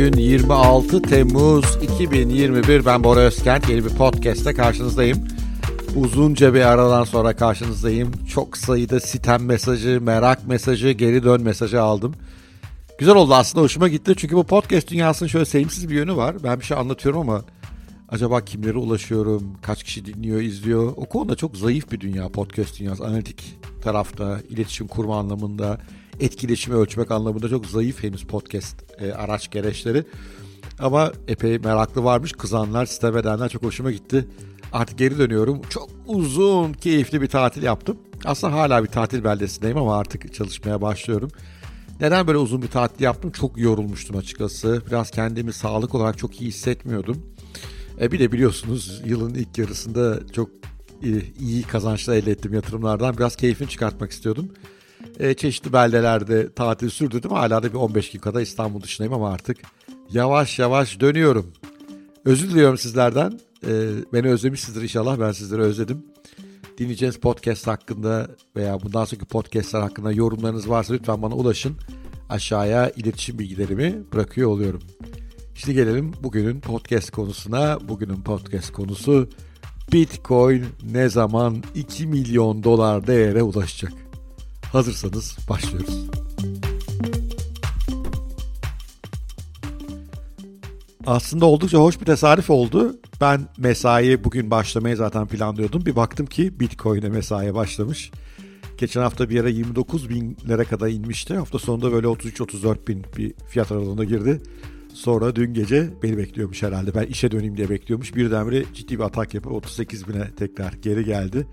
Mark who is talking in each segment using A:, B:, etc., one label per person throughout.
A: Bugün 26 Temmuz 2021. Ben Bora Özkent. Yeni bir podcast'te karşınızdayım. Uzunca bir aradan sonra karşınızdayım. Çok sayıda sitem mesajı, merak mesajı, geri dön mesajı aldım. Güzel oldu aslında hoşuma gitti. Çünkü bu podcast dünyasının şöyle sevimsiz bir yönü var. Ben bir şey anlatıyorum ama acaba kimlere ulaşıyorum, kaç kişi dinliyor, izliyor. O konuda çok zayıf bir dünya podcast dünyası. Analitik tarafta, iletişim kurma anlamında, etkileşimi ölçmek anlamında çok zayıf henüz podcast e, araç gereçleri. Ama epey meraklı varmış. Kızanlar, sitem edenler çok hoşuma gitti. Artık geri dönüyorum. Çok uzun, keyifli bir tatil yaptım. Aslında hala bir tatil beldesindeyim ama artık çalışmaya başlıyorum. Neden böyle uzun bir tatil yaptım? Çok yorulmuştum açıkçası. Biraz kendimi sağlık olarak çok iyi hissetmiyordum. E bir de biliyorsunuz yılın ilk yarısında çok iyi kazançlar elde ettim yatırımlardan. Biraz keyfini çıkartmak istiyordum. E, çeşitli beldelerde tatil sürdürdüm. Hala da bir 15 gün kadar İstanbul dışındayım ama artık yavaş yavaş dönüyorum. Özür diliyorum sizlerden. E, beni özlemişsinizdir inşallah. Ben sizleri özledim. Dinleyeceğiniz podcast hakkında veya bundan sonraki podcastler hakkında yorumlarınız varsa lütfen bana ulaşın. Aşağıya iletişim bilgilerimi bırakıyor oluyorum. Şimdi gelelim bugünün podcast konusuna. Bugünün podcast konusu Bitcoin ne zaman 2 milyon dolar değere ulaşacak? Hazırsanız başlıyoruz. Aslında oldukça hoş bir tesadüf oldu. Ben mesai bugün başlamayı zaten planlıyordum. Bir baktım ki Bitcoin'e mesaiye başlamış. Geçen hafta bir ara 29 binlere kadar inmişti. Hafta sonunda böyle 33-34 bin bir fiyat aralığına girdi. Sonra dün gece beni bekliyormuş herhalde. Ben işe döneyim diye bekliyormuş. Birdenbire ciddi bir atak yapıp 38 bine tekrar geri geldi.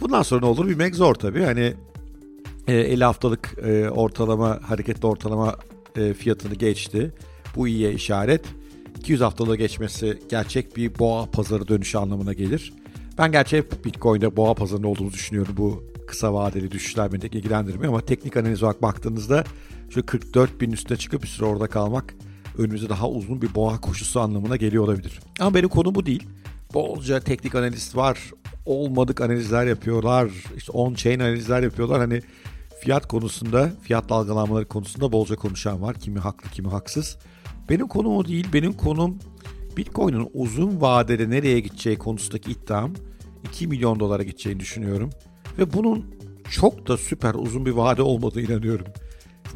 A: Bundan sonra ne olur bilmek zor tabii. Hani 50 e, haftalık e, ortalama hareketli ortalama e, fiyatını geçti. Bu iyiye işaret. 200 haftalığı geçmesi gerçek bir boğa pazarı dönüşü anlamına gelir. Ben gerçi Bitcoin'de boğa pazarında olduğunu düşünüyorum. Bu kısa vadeli düşüşler beni ilgilendirmiyor ama teknik analiz olarak baktığınızda şu 44 bin üstüne çıkıp bir süre orada kalmak önümüzde daha uzun bir boğa koşusu anlamına geliyor olabilir. Ama benim konu bu değil. Bolca teknik analist var. Olmadık analizler yapıyorlar. İşte on-chain analizler yapıyorlar. Hani fiyat konusunda, fiyat dalgalanmaları konusunda bolca konuşan var. Kimi haklı, kimi haksız. Benim konum o değil. Benim konum Bitcoin'in uzun vadede nereye gideceği konusundaki iddiam 2 milyon dolara gideceğini düşünüyorum. Ve bunun çok da süper uzun bir vade olmadığını inanıyorum.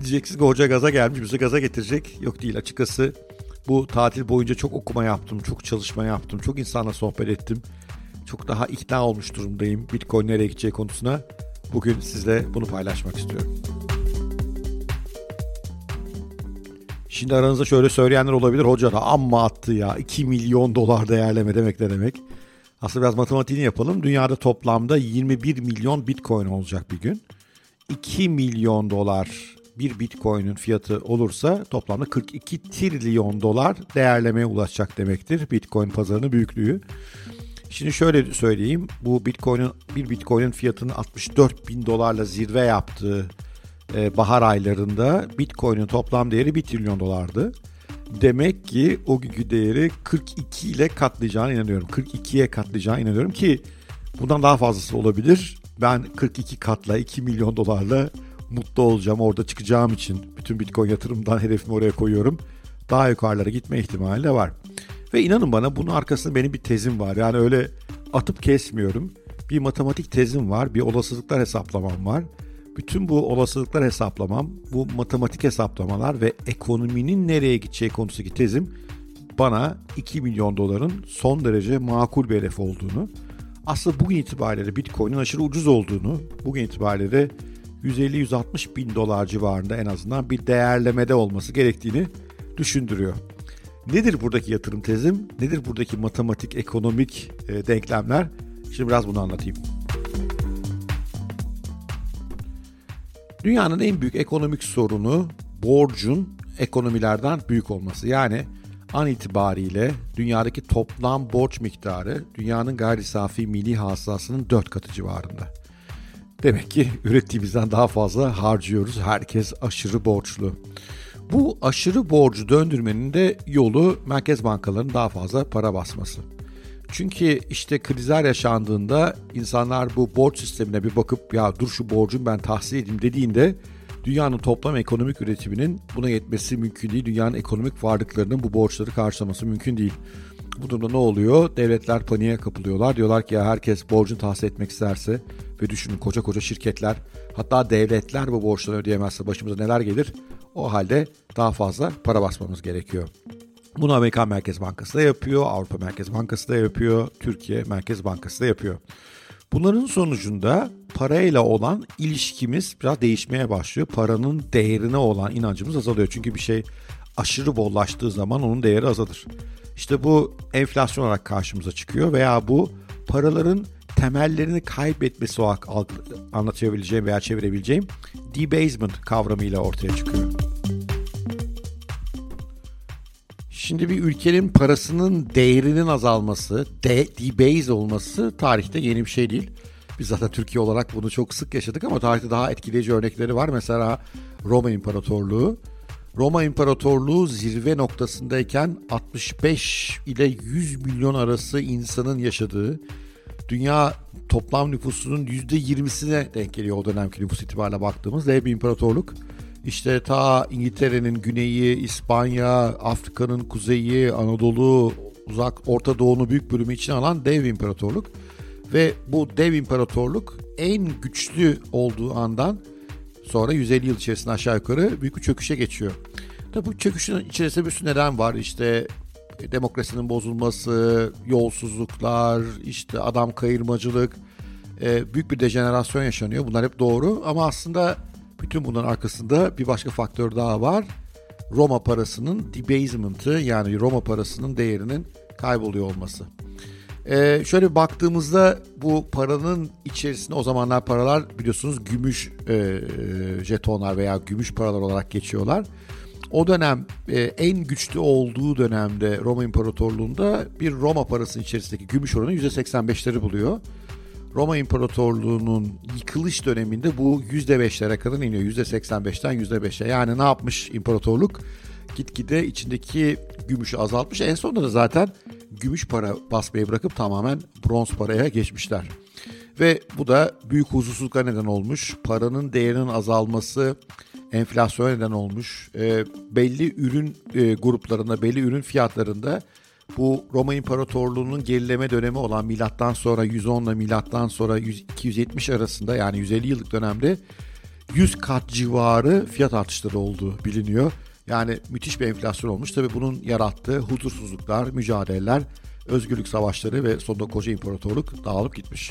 A: Diyeceksiniz ki hoca gaza gelmiş bizi gaza getirecek. Yok değil açıkçası bu tatil boyunca çok okuma yaptım, çok çalışma yaptım, çok insanla sohbet ettim. Çok daha ikna olmuş durumdayım Bitcoin nereye gideceği konusuna. Bugün sizle bunu paylaşmak istiyorum. Şimdi aranızda şöyle söyleyenler olabilir. Hoca da amma attı ya. 2 milyon dolar değerleme demek ne demek? Aslında biraz matematiğini yapalım. Dünyada toplamda 21 milyon bitcoin olacak bir gün. 2 milyon dolar bir bitcoin'in fiyatı olursa toplamda 42 trilyon dolar değerlemeye ulaşacak demektir. Bitcoin pazarının büyüklüğü. Şimdi şöyle söyleyeyim. Bu bitcoin'in bir bitcoin'in fiyatının 64 bin dolarla zirve yaptığı e, bahar aylarında bitcoin'in toplam değeri 1 trilyon dolardı. Demek ki o günkü değeri 42 ile katlayacağına inanıyorum. 42'ye katlayacağına inanıyorum ki bundan daha fazlası olabilir. Ben 42 katla 2 milyon dolarla mutlu olacağım orada çıkacağım için. Bütün bitcoin yatırımdan hedefimi oraya koyuyorum. Daha yukarılara gitme ihtimali de var. Ve inanın bana bunun arkasında benim bir tezim var. Yani öyle atıp kesmiyorum. Bir matematik tezim var, bir olasılıklar hesaplamam var. Bütün bu olasılıklar hesaplamam, bu matematik hesaplamalar ve ekonominin nereye gideceği konusundaki tezim bana 2 milyon doların son derece makul bir hedef olduğunu, aslında bugün itibariyle Bitcoin'in aşırı ucuz olduğunu, bugün itibariyle 150-160 bin dolar civarında en azından bir değerlemede olması gerektiğini düşündürüyor. Nedir buradaki yatırım tezim? Nedir buradaki matematik, ekonomik e, denklemler? Şimdi biraz bunu anlatayım. Dünyanın en büyük ekonomik sorunu borcun ekonomilerden büyük olması. Yani an itibariyle dünyadaki toplam borç miktarı dünyanın gayri safi milli hasılasının 4 katı civarında. Demek ki ürettiğimizden daha fazla harcıyoruz. Herkes aşırı borçlu. Bu aşırı borcu döndürmenin de yolu merkez bankalarının daha fazla para basması. Çünkü işte krizler yaşandığında insanlar bu borç sistemine bir bakıp ya dur şu borcum ben tahsil edeyim dediğinde Dünyanın toplam ekonomik üretiminin buna yetmesi mümkün değil. Dünyanın ekonomik varlıklarının bu borçları karşılaması mümkün değil. Bu durumda ne oluyor? Devletler paniğe kapılıyorlar. Diyorlar ki ya herkes borcunu tahsil etmek isterse ve düşünün koca koca şirketler hatta devletler bu borçları ödeyemezse başımıza neler gelir? O halde daha fazla para basmamız gerekiyor. Bunu Amerikan Merkez Bankası da yapıyor, Avrupa Merkez Bankası da yapıyor, Türkiye Merkez Bankası da yapıyor. Bunların sonucunda parayla olan ilişkimiz biraz değişmeye başlıyor. Paranın değerine olan inancımız azalıyor. Çünkü bir şey aşırı bollaştığı zaman onun değeri azalır. İşte bu enflasyon olarak karşımıza çıkıyor veya bu paraların temellerini kaybetmesi olarak anlatabileceğim veya çevirebileceğim debasement kavramıyla ortaya çıkıyor. Şimdi bir ülkenin parasının değerinin azalması, de, debase olması tarihte yeni bir şey değil. Biz zaten Türkiye olarak bunu çok sık yaşadık ama tarihte daha etkileyici örnekleri var. Mesela Roma İmparatorluğu. Roma İmparatorluğu zirve noktasındayken 65 ile 100 milyon arası insanın yaşadığı, dünya toplam nüfusunun %20'sine denk geliyor o dönemki nüfus itibariyle baktığımız dev bir imparatorluk. İşte ta İngiltere'nin güneyi, İspanya, Afrika'nın kuzeyi, Anadolu, uzak Orta Doğu'nun büyük bölümü içine alan dev imparatorluk. Ve bu dev imparatorluk en güçlü olduğu andan sonra 150 yıl içerisinde aşağı yukarı büyük bir çöküşe geçiyor. Tabi bu çöküşün içerisinde bir sürü neden var. İşte demokrasinin bozulması, yolsuzluklar, işte adam kayırmacılık, e, büyük bir dejenerasyon yaşanıyor. Bunlar hep doğru ama aslında bütün bunların arkasında bir başka faktör daha var. Roma parasının debasement'ı yani Roma parasının değerinin kayboluyor olması. Ee, şöyle baktığımızda bu paranın içerisinde o zamanlar paralar biliyorsunuz gümüş e, jetonlar veya gümüş paralar olarak geçiyorlar. O dönem e, en güçlü olduğu dönemde Roma İmparatorluğu'nda bir Roma parasının içerisindeki gümüş oranı %85'leri buluyor. Roma İmparatorluğu'nun yıkılış döneminde bu %5'lere kadar iniyor. %85'ten %5'e. Yani ne yapmış imparatorluk? Gitgide içindeki gümüşü azaltmış. En sonunda da zaten gümüş para basmayı bırakıp tamamen bronz paraya geçmişler. Ve bu da büyük huzursuzlukla neden olmuş. Paranın değerinin azalması enflasyona neden olmuş. E, belli ürün e, gruplarında, belli ürün fiyatlarında bu Roma İmparatorluğu'nun gerileme dönemi olan milattan sonra 110 ile milattan sonra 100, 270 arasında yani 150 yıllık dönemde 100 kat civarı fiyat artışları olduğu biliniyor. Yani müthiş bir enflasyon olmuş. Tabii bunun yarattığı huzursuzluklar, mücadeleler, özgürlük savaşları ve sonunda koca imparatorluk dağılıp gitmiş.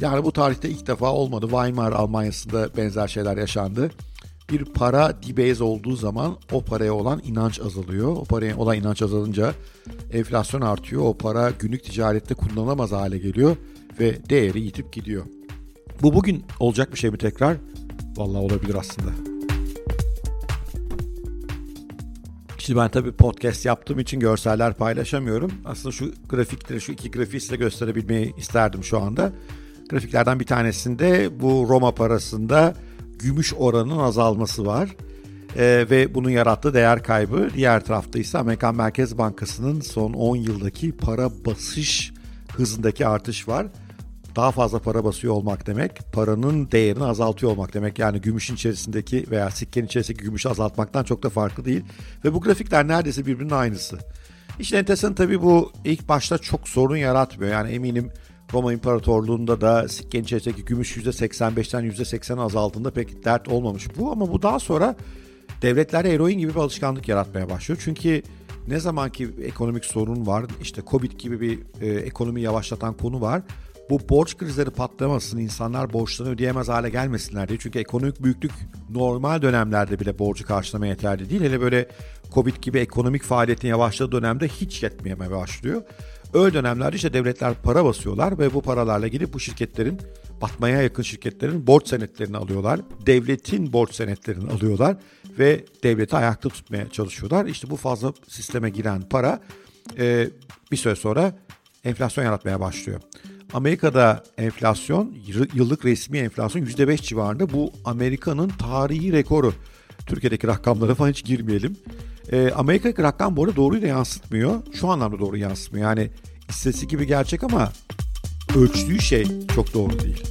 A: Yani bu tarihte ilk defa olmadı. Weimar Almanya'sında benzer şeyler yaşandı bir para dibase olduğu zaman o paraya olan inanç azalıyor. O paraya olan inanç azalınca enflasyon artıyor. O para günlük ticarette kullanılamaz hale geliyor ve değeri yitip gidiyor. Bu bugün olacak bir şey mi tekrar? Vallahi olabilir aslında. Şimdi ben tabii podcast yaptığım için görseller paylaşamıyorum. Aslında şu grafikleri, şu iki grafiği size gösterebilmeyi isterdim şu anda. Grafiklerden bir tanesinde bu Roma parasında gümüş oranının azalması var. Ee, ve bunun yarattığı değer kaybı. Diğer tarafta ise Amerikan Merkez Bankası'nın son 10 yıldaki para basış hızındaki artış var. Daha fazla para basıyor olmak demek, paranın değerini azaltıyor olmak demek. Yani gümüşün içerisindeki veya sikkenin içerisindeki gümüşü azaltmaktan çok da farklı değil. Ve bu grafikler neredeyse birbirinin aynısı. İşin enteresanı tabii bu ilk başta çok sorun yaratmıyor. Yani eminim Roma İmparatorluğu'nda da sikkenin içerisindeki gümüş %85'ten %80 azaldığında pek dert olmamış bu. Ama bu daha sonra devletlere eroin gibi bir alışkanlık yaratmaya başlıyor. Çünkü ne zaman ki ekonomik sorun var, işte Covid gibi bir e, ekonomi yavaşlatan konu var. Bu borç krizleri patlamasın, insanlar borçlarını ödeyemez hale gelmesinler diye. Çünkü ekonomik büyüklük normal dönemlerde bile borcu karşılamaya yeterli değil. Hele böyle Covid gibi ekonomik faaliyetin yavaşladığı dönemde hiç yetmeyemeye başlıyor. Öyle dönemlerde işte devletler para basıyorlar ve bu paralarla gidip bu şirketlerin batmaya yakın şirketlerin borç senetlerini alıyorlar. Devletin borç senetlerini alıyorlar ve devleti ayakta tutmaya çalışıyorlar. İşte bu fazla sisteme giren para e, bir süre sonra enflasyon yaratmaya başlıyor. Amerika'da enflasyon, yıllık resmi enflasyon %5 civarında. Bu Amerika'nın tarihi rekoru. Türkiye'deki rakamlara falan hiç girmeyelim. E, Amerika'daki rakam bu arada doğruyu da yansıtmıyor. Şu anlamda doğru yansıtmıyor. Yani istatistik gibi gerçek ama ölçtüğü şey çok doğru değil.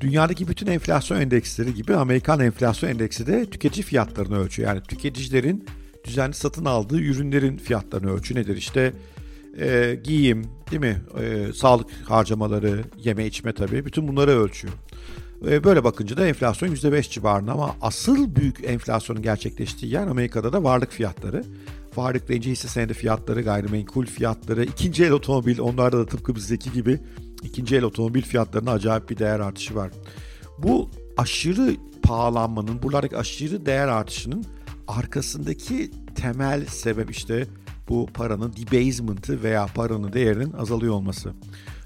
A: Dünyadaki bütün enflasyon endeksleri gibi Amerikan enflasyon endeksi de tüketici fiyatlarını ölçüyor. Yani tüketicilerin düzenli satın aldığı ürünlerin fiyatlarını ölçü nedir? İşte e, giyim, değil mi? E, sağlık harcamaları, yeme içme tabii. Bütün bunları ölçüyor. E, böyle bakınca da enflasyon %5 civarında ama asıl büyük enflasyonun gerçekleştiği yer Amerika'da da varlık fiyatları. Varlık deyince hisse senedi fiyatları, gayrimenkul fiyatları, ikinci el otomobil onlarda da tıpkı bizdeki gibi ikinci el otomobil fiyatlarında acayip bir değer artışı var. Bu aşırı pahalanmanın, buralardaki aşırı değer artışının arkasındaki temel sebep işte bu paranın debasement'ı veya paranın değerinin azalıyor olması.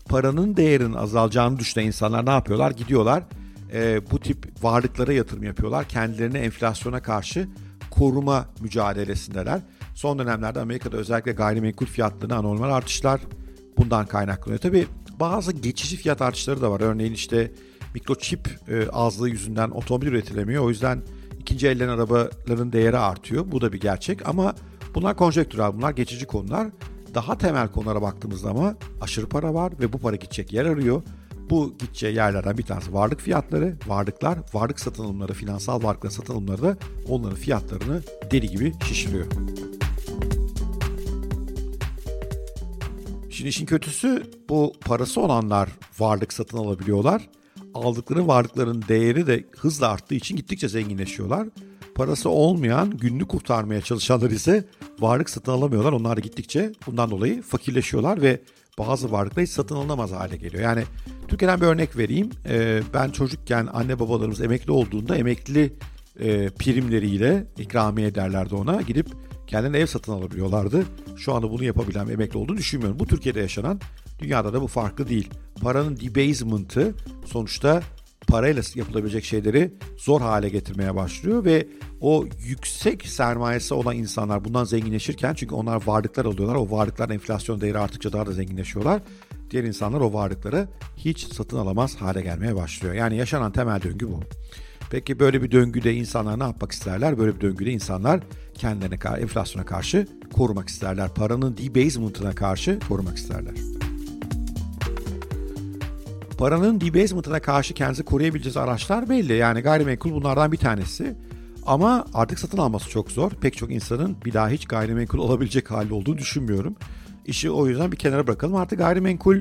A: Paranın değerinin azalacağını düşünen insanlar ne yapıyorlar? Gidiyorlar e, bu tip varlıklara yatırım yapıyorlar. Kendilerini enflasyona karşı koruma mücadelesindeler. Son dönemlerde Amerika'da özellikle gayrimenkul fiyatlarında anormal artışlar bundan kaynaklanıyor. Tabii bazı geçici fiyat artışları da var. Örneğin işte mikroçip e, azlığı yüzünden otomobil üretilemiyor. O yüzden ikinci elden arabaların değeri artıyor. Bu da bir gerçek ama bunlar konjektürel, bunlar geçici konular. Daha temel konulara baktığımızda ama aşırı para var ve bu para gidecek yer arıyor. Bu gideceği yerlerden bir tanesi varlık fiyatları, varlıklar, varlık satın alımları, finansal varlıkların satın alımları da onların fiyatlarını deli gibi şişiriyor. Şimdi işin kötüsü bu parası olanlar varlık satın alabiliyorlar. Aldıkları varlıkların değeri de hızla arttığı için gittikçe zenginleşiyorlar. Parası olmayan günlük kurtarmaya çalışanlar ise varlık satın alamıyorlar. Onlar da gittikçe bundan dolayı fakirleşiyorlar ve bazı varlıklar hiç satın alınamaz hale geliyor. Yani Türkiye'den bir örnek vereyim. Ee, ben çocukken anne babalarımız emekli olduğunda emekli e, primleriyle ikramiye ederlerdi ona. Gidip kendine ev satın alabiliyorlardı. Şu anda bunu yapabilen emekli olduğunu düşünmüyorum. Bu Türkiye'de yaşanan, dünyada da bu farklı değil. Paranın debasement'ı sonuçta parayla yapılabilecek şeyleri zor hale getirmeye başlıyor ve o yüksek sermayesi olan insanlar bundan zenginleşirken çünkü onlar varlıklar alıyorlar. O varlıkların enflasyon değeri arttıkça daha da zenginleşiyorlar. Diğer insanlar o varlıkları hiç satın alamaz hale gelmeye başlıyor. Yani yaşanan temel döngü bu. Peki böyle bir döngüde insanlar ne yapmak isterler? Böyle bir döngüde insanlar kendilerine enflasyona karşı korumak isterler. Paranın debasement'ına karşı korumak isterler. Paranın debasement'ına karşı kendinizi koruyabileceğiniz araçlar belli. Yani gayrimenkul bunlardan bir tanesi. Ama artık satın alması çok zor. Pek çok insanın bir daha hiç gayrimenkul olabilecek hali olduğunu düşünmüyorum. İşi o yüzden bir kenara bırakalım. Artık gayrimenkul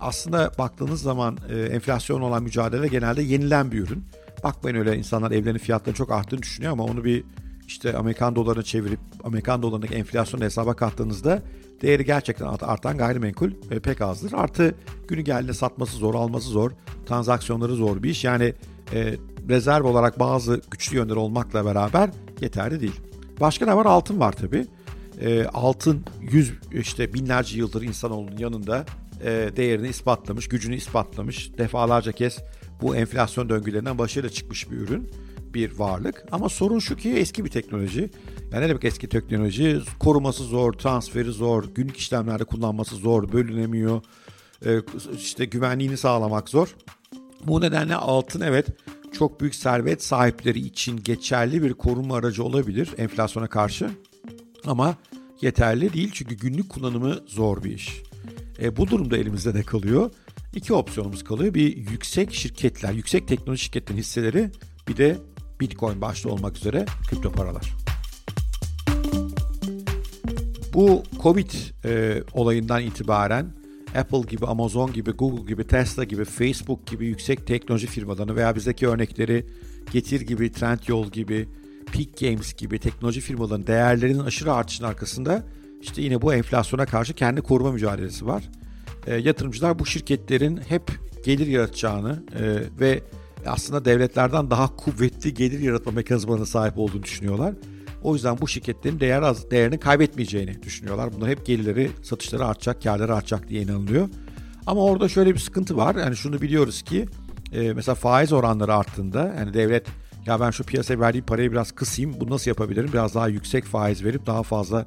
A: aslında baktığınız zaman e, enflasyon olan mücadele genelde yenilen bir ürün. Bakmayın öyle insanlar evlerin fiyatları çok arttığını düşünüyor ama onu bir işte Amerikan dolarına çevirip Amerikan dolarındaki enflasyonu hesaba kattığınızda değeri gerçekten artan gayrimenkul pek azdır. Artı günü geldiğinde satması zor, alması zor, transaksiyonları zor bir iş. Yani e, rezerv olarak bazı güçlü yönleri olmakla beraber yeterli değil. Başka ne var? Altın var tabii. E, altın yüz işte binlerce yıldır insanoğlunun yanında e, değerini ispatlamış, gücünü ispatlamış. Defalarca kez bu enflasyon döngülerinden başarıyla çıkmış bir ürün bir varlık. Ama sorun şu ki eski bir teknoloji. Yani ne demek eski teknoloji? Koruması zor, transferi zor, günlük işlemlerde kullanması zor, bölünemiyor. Ee, işte güvenliğini sağlamak zor. Bu nedenle altın evet çok büyük servet sahipleri için geçerli bir koruma aracı olabilir enflasyona karşı. Ama yeterli değil çünkü günlük kullanımı zor bir iş. E, bu durumda elimizde ne kalıyor? İki opsiyonumuz kalıyor. Bir yüksek şirketler, yüksek teknoloji şirketlerin hisseleri bir de Bitcoin başta olmak üzere kripto paralar. Bu Covid e, olayından itibaren Apple gibi, Amazon gibi, Google gibi, Tesla gibi, Facebook gibi yüksek teknoloji firmalarını veya bizdeki örnekleri Getir gibi, Trendyol gibi, Peak Games gibi teknoloji firmalarının değerlerinin aşırı artışının arkasında işte yine bu enflasyona karşı kendi koruma mücadelesi var. E, yatırımcılar bu şirketlerin hep gelir yaratacağını e, ve aslında devletlerden daha kuvvetli gelir yaratma mekanizmalarına sahip olduğunu düşünüyorlar. O yüzden bu şirketlerin değer az, değerini kaybetmeyeceğini düşünüyorlar. Bunlar hep gelirleri, satışları artacak, karları artacak diye inanılıyor. Ama orada şöyle bir sıkıntı var. Yani şunu biliyoruz ki e, mesela faiz oranları arttığında yani devlet ya ben şu piyasaya verdiğim parayı biraz kısayım. Bunu nasıl yapabilirim? Biraz daha yüksek faiz verip daha fazla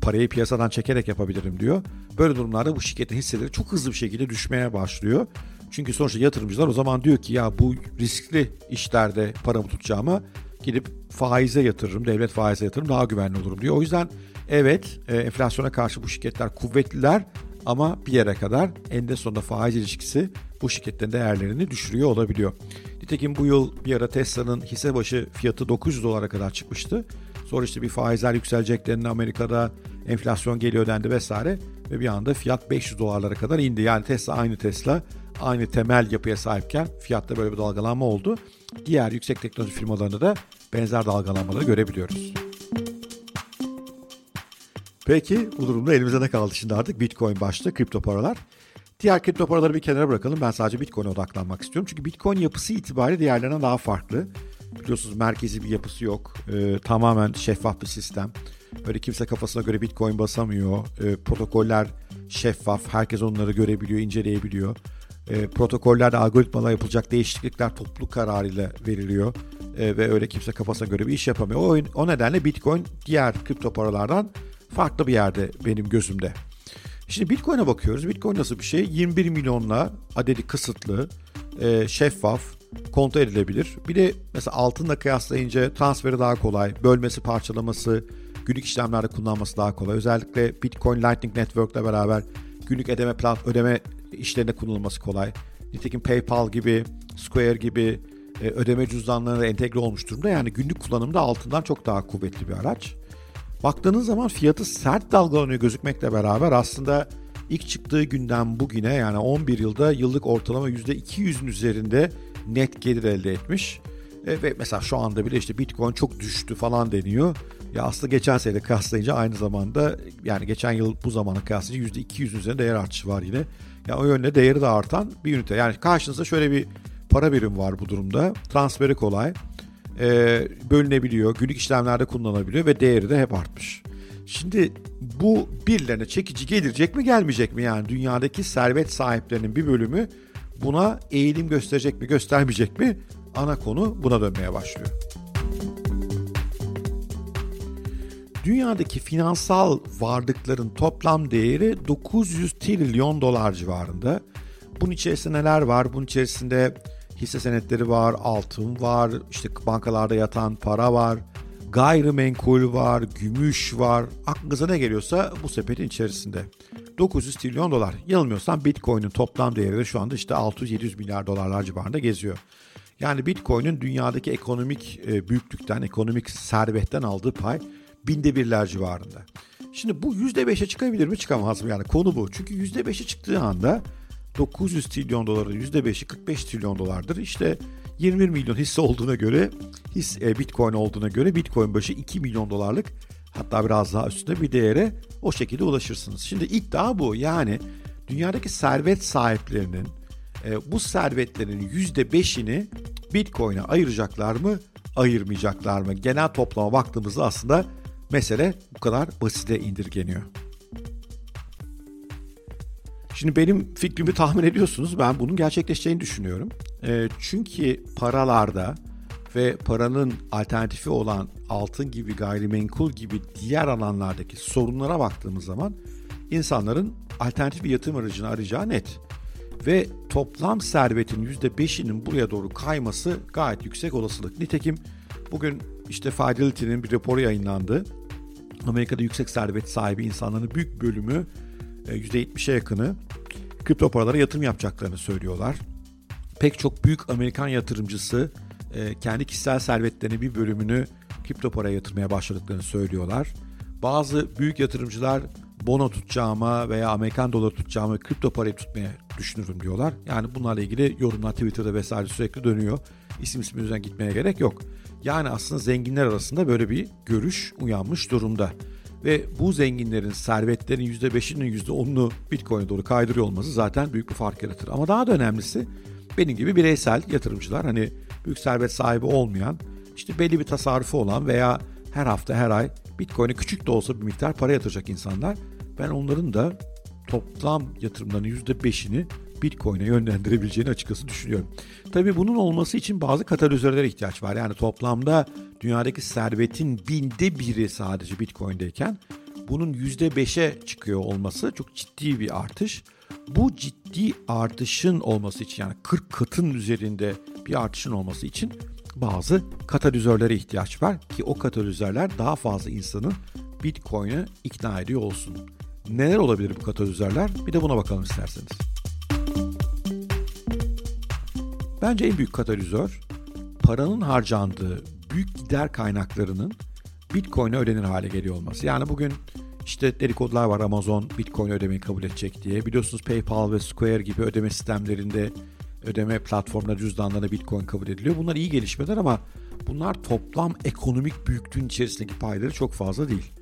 A: parayı piyasadan çekerek yapabilirim diyor. Böyle durumlarda bu şirketin hisseleri çok hızlı bir şekilde düşmeye başlıyor. Çünkü sonuçta yatırımcılar o zaman diyor ki ya bu riskli işlerde paramı tutacağıma gidip faize yatırırım, devlet faize yatırırım daha güvenli olurum diyor. O yüzden evet e, enflasyona karşı bu şirketler kuvvetliler ama bir yere kadar eninde sonunda faiz ilişkisi bu şirketlerin değerlerini düşürüyor olabiliyor. Nitekim bu yıl bir ara Tesla'nın hisse başı fiyatı 900 dolara kadar çıkmıştı. Sonra işte bir faizler yükseleceklerini Amerika'da enflasyon geliyor dendi vesaire ve bir anda fiyat 500 dolarlara kadar indi. Yani Tesla aynı Tesla aynı temel yapıya sahipken fiyatta böyle bir dalgalanma oldu. Diğer yüksek teknoloji firmalarında da benzer dalgalanmaları görebiliyoruz. Peki bu durumda elimize ne kaldı şimdi artık? Bitcoin başta, kripto paralar. Diğer kripto paraları bir kenara bırakalım. Ben sadece Bitcoin'e odaklanmak istiyorum. Çünkü Bitcoin yapısı itibariyle diğerlerinden daha farklı. Biliyorsunuz merkezi bir yapısı yok. Ee, tamamen şeffaf bir sistem. Böyle kimse kafasına göre Bitcoin basamıyor. Ee, protokoller şeffaf. Herkes onları görebiliyor, inceleyebiliyor. Ee, protokollerde algoritmalar yapılacak değişiklikler toplu kararıyla veriliyor. Ee, ve öyle kimse kafasına göre bir iş yapamıyor. O, o nedenle Bitcoin diğer kripto paralardan farklı bir yerde benim gözümde. Şimdi Bitcoin'e bakıyoruz. Bitcoin nasıl bir şey? 21 milyonla adedi kısıtlı, e, şeffaf, kontrol edilebilir. Bir de mesela altınla kıyaslayınca transferi daha kolay, bölmesi, parçalaması, günlük işlemlerde kullanması daha kolay. Özellikle Bitcoin Lightning Network ile beraber günlük ödeme plan ödeme işlerinde kullanılması kolay. Nitekim PayPal gibi, Square gibi e, ödeme cüzdanlarına entegre olmuş durumda. Yani günlük kullanımda altından çok daha kuvvetli bir araç. Baktığınız zaman fiyatı sert dalgalanıyor gözükmekle beraber aslında ilk çıktığı günden bugüne yani 11 yılda yıllık ortalama %200'ün üzerinde net gelir elde etmiş. E, ve mesela şu anda bile işte Bitcoin çok düştü falan deniyor. Ya aslında geçen sene kıyaslayınca aynı zamanda yani geçen yıl bu zamana kıyaslayınca %200'ün üzerinde değer artışı var yine. Yani o yönde değeri de artan bir ünite. Yani karşınızda şöyle bir para birim var bu durumda. Transferi kolay e, bölünebiliyor, günlük işlemlerde kullanılabiliyor ve değeri de hep artmış. Şimdi bu birilerine çekici gelecek mi gelmeyecek mi? Yani dünyadaki servet sahiplerinin bir bölümü buna eğilim gösterecek mi göstermeyecek mi? Ana konu buna dönmeye başlıyor. Dünyadaki finansal varlıkların toplam değeri 900 trilyon dolar civarında. Bunun içerisinde neler var? Bunun içerisinde hisse senetleri var, altın var, işte bankalarda yatan para var, gayrimenkul var, gümüş var. Aklınıza ne geliyorsa bu sepetin içerisinde. 900 trilyon dolar. Yanılmıyorsam Bitcoin'in toplam değeri de şu anda işte 600-700 milyar dolarlar civarında geziyor. Yani Bitcoin'in dünyadaki ekonomik e, büyüklükten, ekonomik servetten aldığı pay binde birler civarında. Şimdi bu %5'e çıkabilir mi çıkamaz mı? Yani konu bu. Çünkü %5'e çıktığı anda 900 trilyon doların %5'i 45 trilyon dolardır. İşte 21 milyon hisse olduğuna göre, his e, Bitcoin olduğuna göre Bitcoin başı 2 milyon dolarlık hatta biraz daha üstünde bir değere o şekilde ulaşırsınız. Şimdi iddia bu. Yani dünyadaki servet sahiplerinin e, bu servetlerin %5'ini Bitcoin'e ayıracaklar mı, ayırmayacaklar mı? Genel toplama baktığımızda aslında mesele bu kadar basite indirgeniyor. Şimdi benim fikrimi tahmin ediyorsunuz. Ben bunun gerçekleşeceğini düşünüyorum. E, çünkü paralarda ve paranın alternatifi olan altın gibi gayrimenkul gibi diğer alanlardaki sorunlara baktığımız zaman insanların alternatif bir yatırım aracını arayacağı net. Ve toplam servetin %5'inin buraya doğru kayması gayet yüksek olasılık. Nitekim bugün işte Fidelity'nin bir raporu yayınlandı. Amerika'da yüksek servet sahibi insanların büyük bölümü %70'e yakını kripto paralara yatırım yapacaklarını söylüyorlar. Pek çok büyük Amerikan yatırımcısı e, kendi kişisel servetlerinin bir bölümünü kripto paraya yatırmaya başladıklarını söylüyorlar. Bazı büyük yatırımcılar bono tutacağıma veya Amerikan doları tutacağıma kripto parayı tutmaya düşünürüm diyorlar. Yani bunlarla ilgili yorumlar Twitter'da vesaire sürekli dönüyor. İsim isim yüzden gitmeye gerek yok. Yani aslında zenginler arasında böyle bir görüş uyanmış durumda. Ve bu zenginlerin servetlerin %5'inin %10'unu Bitcoin'e doğru kaydırıyor olması zaten büyük bir fark yaratır. Ama daha da önemlisi benim gibi bireysel yatırımcılar hani büyük servet sahibi olmayan işte belli bir tasarrufu olan veya her hafta her ay Bitcoin'e küçük de olsa bir miktar para yatıracak insanlar ben onların da toplam yatırımlarının %5'ini Bitcoin'e yönlendirebileceğini açıkçası düşünüyorum. Tabii bunun olması için bazı katalizörlere ihtiyaç var. Yani toplamda dünyadaki servetin binde biri sadece Bitcoin'deyken bunun yüzde beşe çıkıyor olması çok ciddi bir artış. Bu ciddi artışın olması için yani 40 katın üzerinde bir artışın olması için bazı katalizörlere ihtiyaç var ki o katalizörler daha fazla insanın Bitcoin'e ikna ediyor olsun. Neler olabilir bu katalizörler? Bir de buna bakalım isterseniz. Bence en büyük katalizör paranın harcandığı büyük gider kaynaklarının Bitcoin'e ödenir hale geliyor olması. Yani bugün işte dedikodular var Amazon Bitcoin ödemeyi kabul edecek diye. Biliyorsunuz PayPal ve Square gibi ödeme sistemlerinde ödeme platformları cüzdanlarına Bitcoin kabul ediliyor. Bunlar iyi gelişmeler ama bunlar toplam ekonomik büyüklüğün içerisindeki payları çok fazla değil.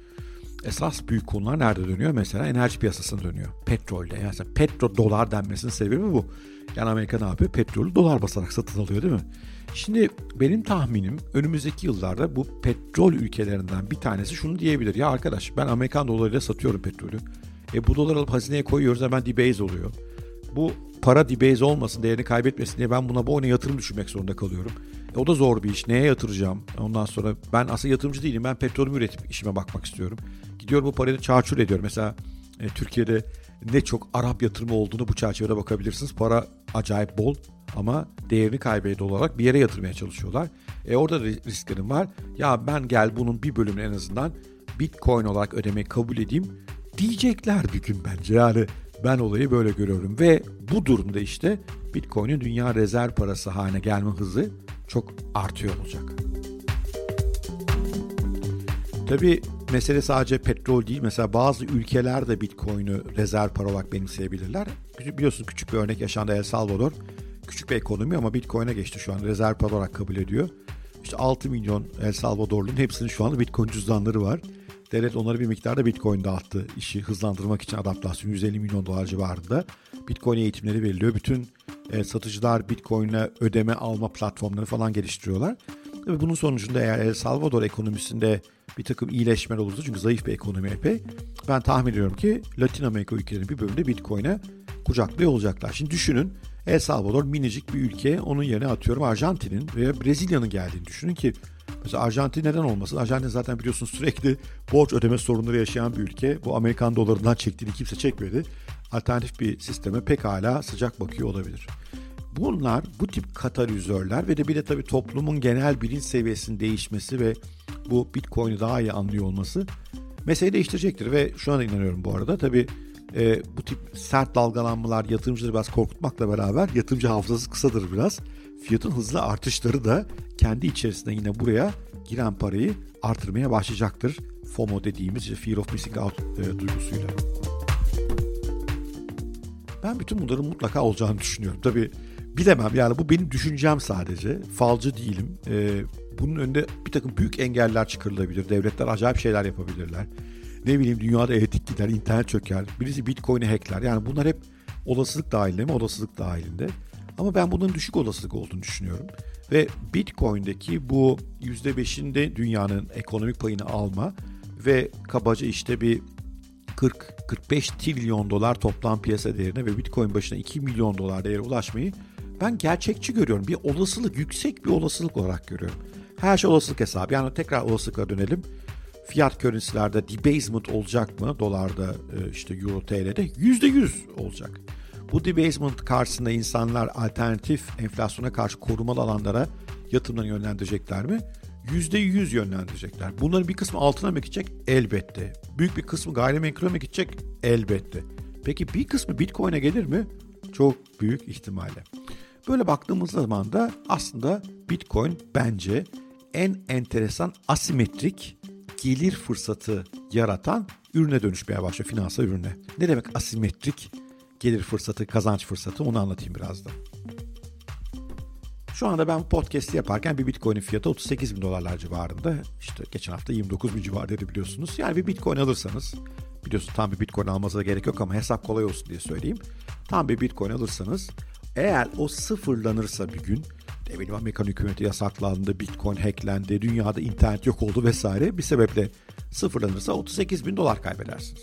A: Esas büyük konular nerede dönüyor? Mesela enerji piyasasında dönüyor. Petrolde. Yani petrol dolar denmesinin sebebi bu. Yani Amerika ne yapıyor? Petrolü dolar basarak satın alıyor değil mi? Şimdi benim tahminim önümüzdeki yıllarda bu petrol ülkelerinden bir tanesi şunu diyebilir. Ya arkadaş ben Amerikan dolarıyla satıyorum petrolü. E bu dolar alıp hazineye koyuyoruz hemen debase oluyor. Bu para debase olmasın, değerini kaybetmesin diye ben buna bu oyuna yatırım düşünmek zorunda kalıyorum. E o da zor bir iş. Neye yatıracağım? Ondan sonra ben aslında yatırımcı değilim. Ben petrolümü üretip işime bakmak istiyorum. Gidiyorum bu parayı çarçur ediyorum. Mesela e, Türkiye'de ne çok Arap yatırımı olduğunu bu çerçevede bakabilirsiniz. Para acayip bol ama değerini kaybediyor olarak bir yere yatırmaya çalışıyorlar. E orada da risklerim var. Ya ben gel bunun bir bölümünü en azından Bitcoin olarak ödemeyi kabul edeyim diyecekler bir gün bence. Yani ben olayı böyle görüyorum ve bu durumda işte Bitcoin'in dünya rezerv parası haline gelme hızı çok artıyor olacak. Tabi mesele sadece petrol değil. Mesela bazı ülkeler de Bitcoin'i rezerv para olarak benimseyebilirler. Biliyorsunuz küçük bir örnek yaşandı El Salvador. Küçük bir ekonomi ama Bitcoin'e geçti şu an. Rezerv para olarak kabul ediyor. İşte 6 milyon El Salvadorlu'nun hepsinin şu an Bitcoin cüzdanları var. Devlet onları bir miktarda Bitcoin dağıttı. İşi hızlandırmak için adaptasyon 150 milyon dolar civarında. Bitcoin eğitimleri veriliyor. Bütün e, satıcılar Bitcoin'le ödeme alma platformları falan geliştiriyorlar. Ve bunun sonucunda eğer El Salvador ekonomisinde bir takım iyileşmeler olursa çünkü zayıf bir ekonomi epey. Ben tahmin ediyorum ki Latin Amerika ülkelerinin bir bölümünde Bitcoin'e kucaklıyor olacaklar. Şimdi düşünün El Salvador minicik bir ülke. Onun yerine atıyorum Arjantin'in veya Brezilya'nın geldiğini düşünün ki Mesela Arjantin neden olmasın? Arjantin zaten biliyorsunuz sürekli borç ödeme sorunları yaşayan bir ülke. Bu Amerikan dolarından çektiğini kimse çekmedi. Alternatif bir sisteme pekala sıcak bakıyor olabilir. Bunlar bu tip katalizörler ve de bir de tabii toplumun genel bilinç seviyesinin değişmesi ve bu Bitcoin'i daha iyi anlıyor olması meseleyi değiştirecektir ve şu an inanıyorum bu arada tabii e, bu tip sert dalgalanmalar yatırımcıları biraz korkutmakla beraber yatırımcı hafızası kısadır biraz. Fiyatın hızlı artışları da kendi içerisinde yine buraya giren parayı artırmaya başlayacaktır. FOMO dediğimiz Fear of Missing Out e, duygusuyla. Ben bütün bunların mutlaka olacağını düşünüyorum. Tabii bilemem yani bu benim düşüncem sadece. Falcı değilim. E, bunun önünde bir takım büyük engeller çıkarılabilir. Devletler acayip şeyler yapabilirler. Ne bileyim dünyada etik gider, internet çöker, birisi bitcoin'i hackler. Yani bunlar hep olasılık dahilinde mi? Olasılık dahilinde. Ama ben bunun düşük olasılık olduğunu düşünüyorum. Ve Bitcoin'deki bu %5'inde dünyanın ekonomik payını alma ve kabaca işte bir 40-45 trilyon dolar toplam piyasa değerine ve Bitcoin başına 2 milyon dolar değere ulaşmayı ben gerçekçi görüyorum. Bir olasılık, yüksek bir olasılık olarak görüyorum. Her şey olasılık hesabı. Yani tekrar olasılıkla dönelim. Fiyat currency'lerde debasement olacak mı? Dolarda e, işte Euro TL'de %100 olacak. Bu debasement karşısında insanlar alternatif enflasyona karşı korumalı alanlara yatırımlarını yönlendirecekler mi? %100 yönlendirecekler. Bunların bir kısmı altına mı gidecek? Elbette. Büyük bir kısmı gayrimenkule mi gidecek? Elbette. Peki bir kısmı Bitcoin'e gelir mi? Çok büyük ihtimalle. Böyle baktığımız zaman da aslında Bitcoin bence en enteresan asimetrik gelir fırsatı yaratan ürüne dönüşmeye başlıyor finansal ürüne. Ne demek asimetrik gelir fırsatı, kazanç fırsatı onu anlatayım birazdan. Şu anda ben podcast yaparken bir Bitcoin'in fiyatı 38 bin dolarlar civarında. İşte geçen hafta 29 bin civarındaydı biliyorsunuz. Yani bir Bitcoin alırsanız, biliyorsunuz tam bir Bitcoin almanıza gerek yok ama hesap kolay olsun diye söyleyeyim. Tam bir Bitcoin alırsanız eğer o sıfırlanırsa bir gün ne bileyim Amerikan hükümeti yasaklandı, Bitcoin hacklendi, dünyada internet yok oldu vesaire bir sebeple sıfırlanırsa 38 bin dolar kaybedersiniz.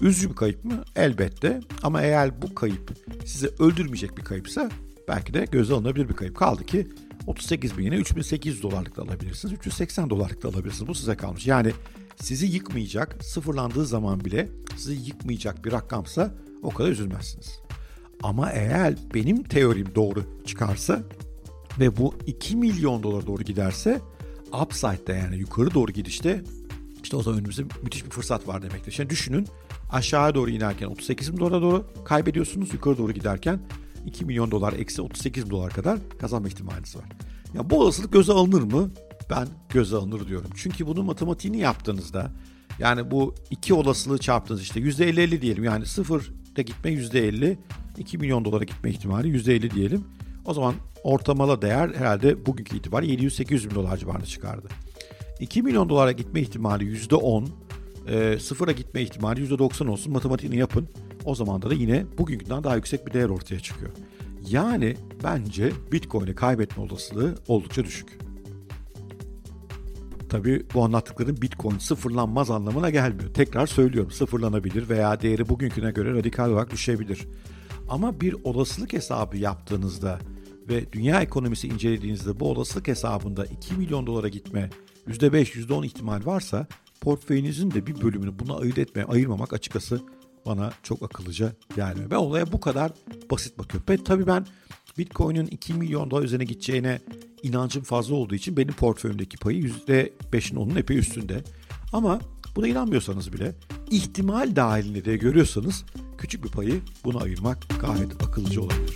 A: Üzücü bir kayıp mı? Elbette. Ama eğer bu kayıp sizi öldürmeyecek bir kayıpsa belki de göze alınabilir bir kayıp. Kaldı ki 38 bin yine 3800 dolarlık da alabilirsiniz. 380 dolarlık da alabilirsiniz. Bu size kalmış. Yani sizi yıkmayacak, sıfırlandığı zaman bile sizi yıkmayacak bir rakamsa o kadar üzülmezsiniz. Ama eğer benim teorim doğru çıkarsa ve bu 2 milyon dolara doğru giderse upside'da yani yukarı doğru gidişte işte o zaman önümüzde müthiş bir fırsat var demektir. Şimdi düşünün aşağı doğru inerken 38 bin dolara doğru kaybediyorsunuz. Yukarı doğru giderken 2 milyon dolar eksi 38 dolar kadar kazanma ihtimaliniz var. Ya bu olasılık göze alınır mı? Ben göze alınır diyorum. Çünkü bunun matematiğini yaptığınızda yani bu iki olasılığı çarptınız işte %50-50 diyelim. Yani sıfırda gitme %50, 2 milyon dolara gitme ihtimali %50 diyelim. O zaman ortamala değer herhalde bugünkü itibariyle 700-800 bin dolar civarında çıkardı. 2 milyon dolara gitme ihtimali %10, e, sıfıra gitme ihtimali %90 olsun matematiğini yapın. O zaman da yine bugünkünden daha yüksek bir değer ortaya çıkıyor. Yani bence Bitcoin'i kaybetme olasılığı oldukça düşük. Tabii bu anlattıklarım Bitcoin sıfırlanmaz anlamına gelmiyor. Tekrar söylüyorum sıfırlanabilir veya değeri bugünküne göre radikal olarak düşebilir. Ama bir olasılık hesabı yaptığınızda ve dünya ekonomisi incelediğinizde bu olasılık hesabında 2 milyon dolara gitme %5, %10 ihtimal varsa portföyünüzün de bir bölümünü buna ayırt etmeye, ayırmamak açıkçası bana çok akıllıca gelmiyor. Ben olaya bu kadar basit bakıyorum. Ben, tabii ben Bitcoin'in 2 milyon dolar üzerine gideceğine inancım fazla olduğu için benim portföyümdeki payı %5'in onun epey üstünde. Ama buna inanmıyorsanız bile ihtimal dahilinde de görüyorsanız küçük bir payı buna ayırmak gayet akıllıca olabilir.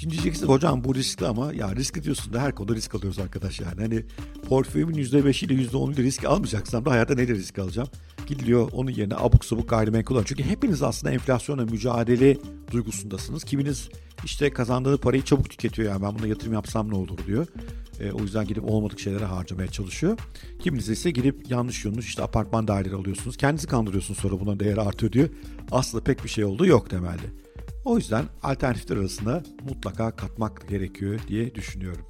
A: Şimdi diyeceksiniz hocam bu riskli ama ya risk diyorsun da her konuda risk alıyoruz arkadaş yani. Hani portföyümün %5 ile %10 ile risk almayacaksam da hayatta neyle risk alacağım? Gidiliyor onun yerine abuk sabuk gayrimenkul alıyor. Çünkü hepiniz aslında enflasyonla mücadele duygusundasınız. Kiminiz işte kazandığı parayı çabuk tüketiyor yani ben buna yatırım yapsam ne olur diyor. E, o yüzden gidip olmadık şeylere harcamaya çalışıyor. Kiminiz ise gidip yanlış yanlış işte apartman daireleri alıyorsunuz. Kendinizi kandırıyorsunuz sonra bunun değeri artıyor diyor. Aslında pek bir şey olduğu yok temelde. O yüzden alternatifler arasında mutlaka katmak gerekiyor diye düşünüyorum.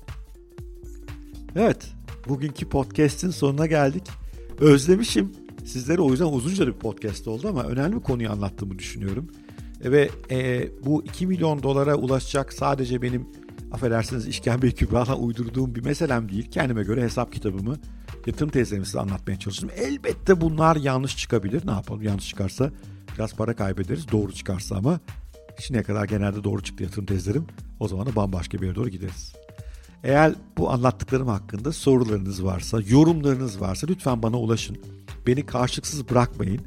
A: Evet, bugünkü podcast'in sonuna geldik. Özlemişim. Sizlere o yüzden uzunca bir podcast oldu ama önemli bir konuyu anlattığımı düşünüyorum. Ve e, bu 2 milyon dolara ulaşacak sadece benim affedersiniz işkembe kübradan uydurduğum bir meselem değil. Kendime göre hesap kitabımı yatırım tezlerimi size anlatmaya çalıştım. Elbette bunlar yanlış çıkabilir. Ne yapalım yanlış çıkarsa biraz para kaybederiz. Doğru çıkarsa ama şimdiye kadar genelde doğru çıktı yatırım tezlerim. O zaman da bambaşka bir yere doğru gideriz. Eğer bu anlattıklarım hakkında sorularınız varsa, yorumlarınız varsa lütfen bana ulaşın. Beni karşılıksız bırakmayın.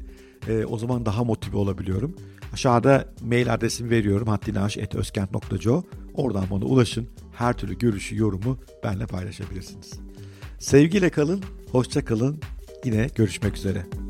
A: E, o zaman daha motive olabiliyorum. Aşağıda mail adresimi veriyorum hattinaş.özkent.co Oradan bana ulaşın. Her türlü görüşü, yorumu benimle paylaşabilirsiniz. Sevgiyle kalın, hoşça kalın. Yine görüşmek üzere.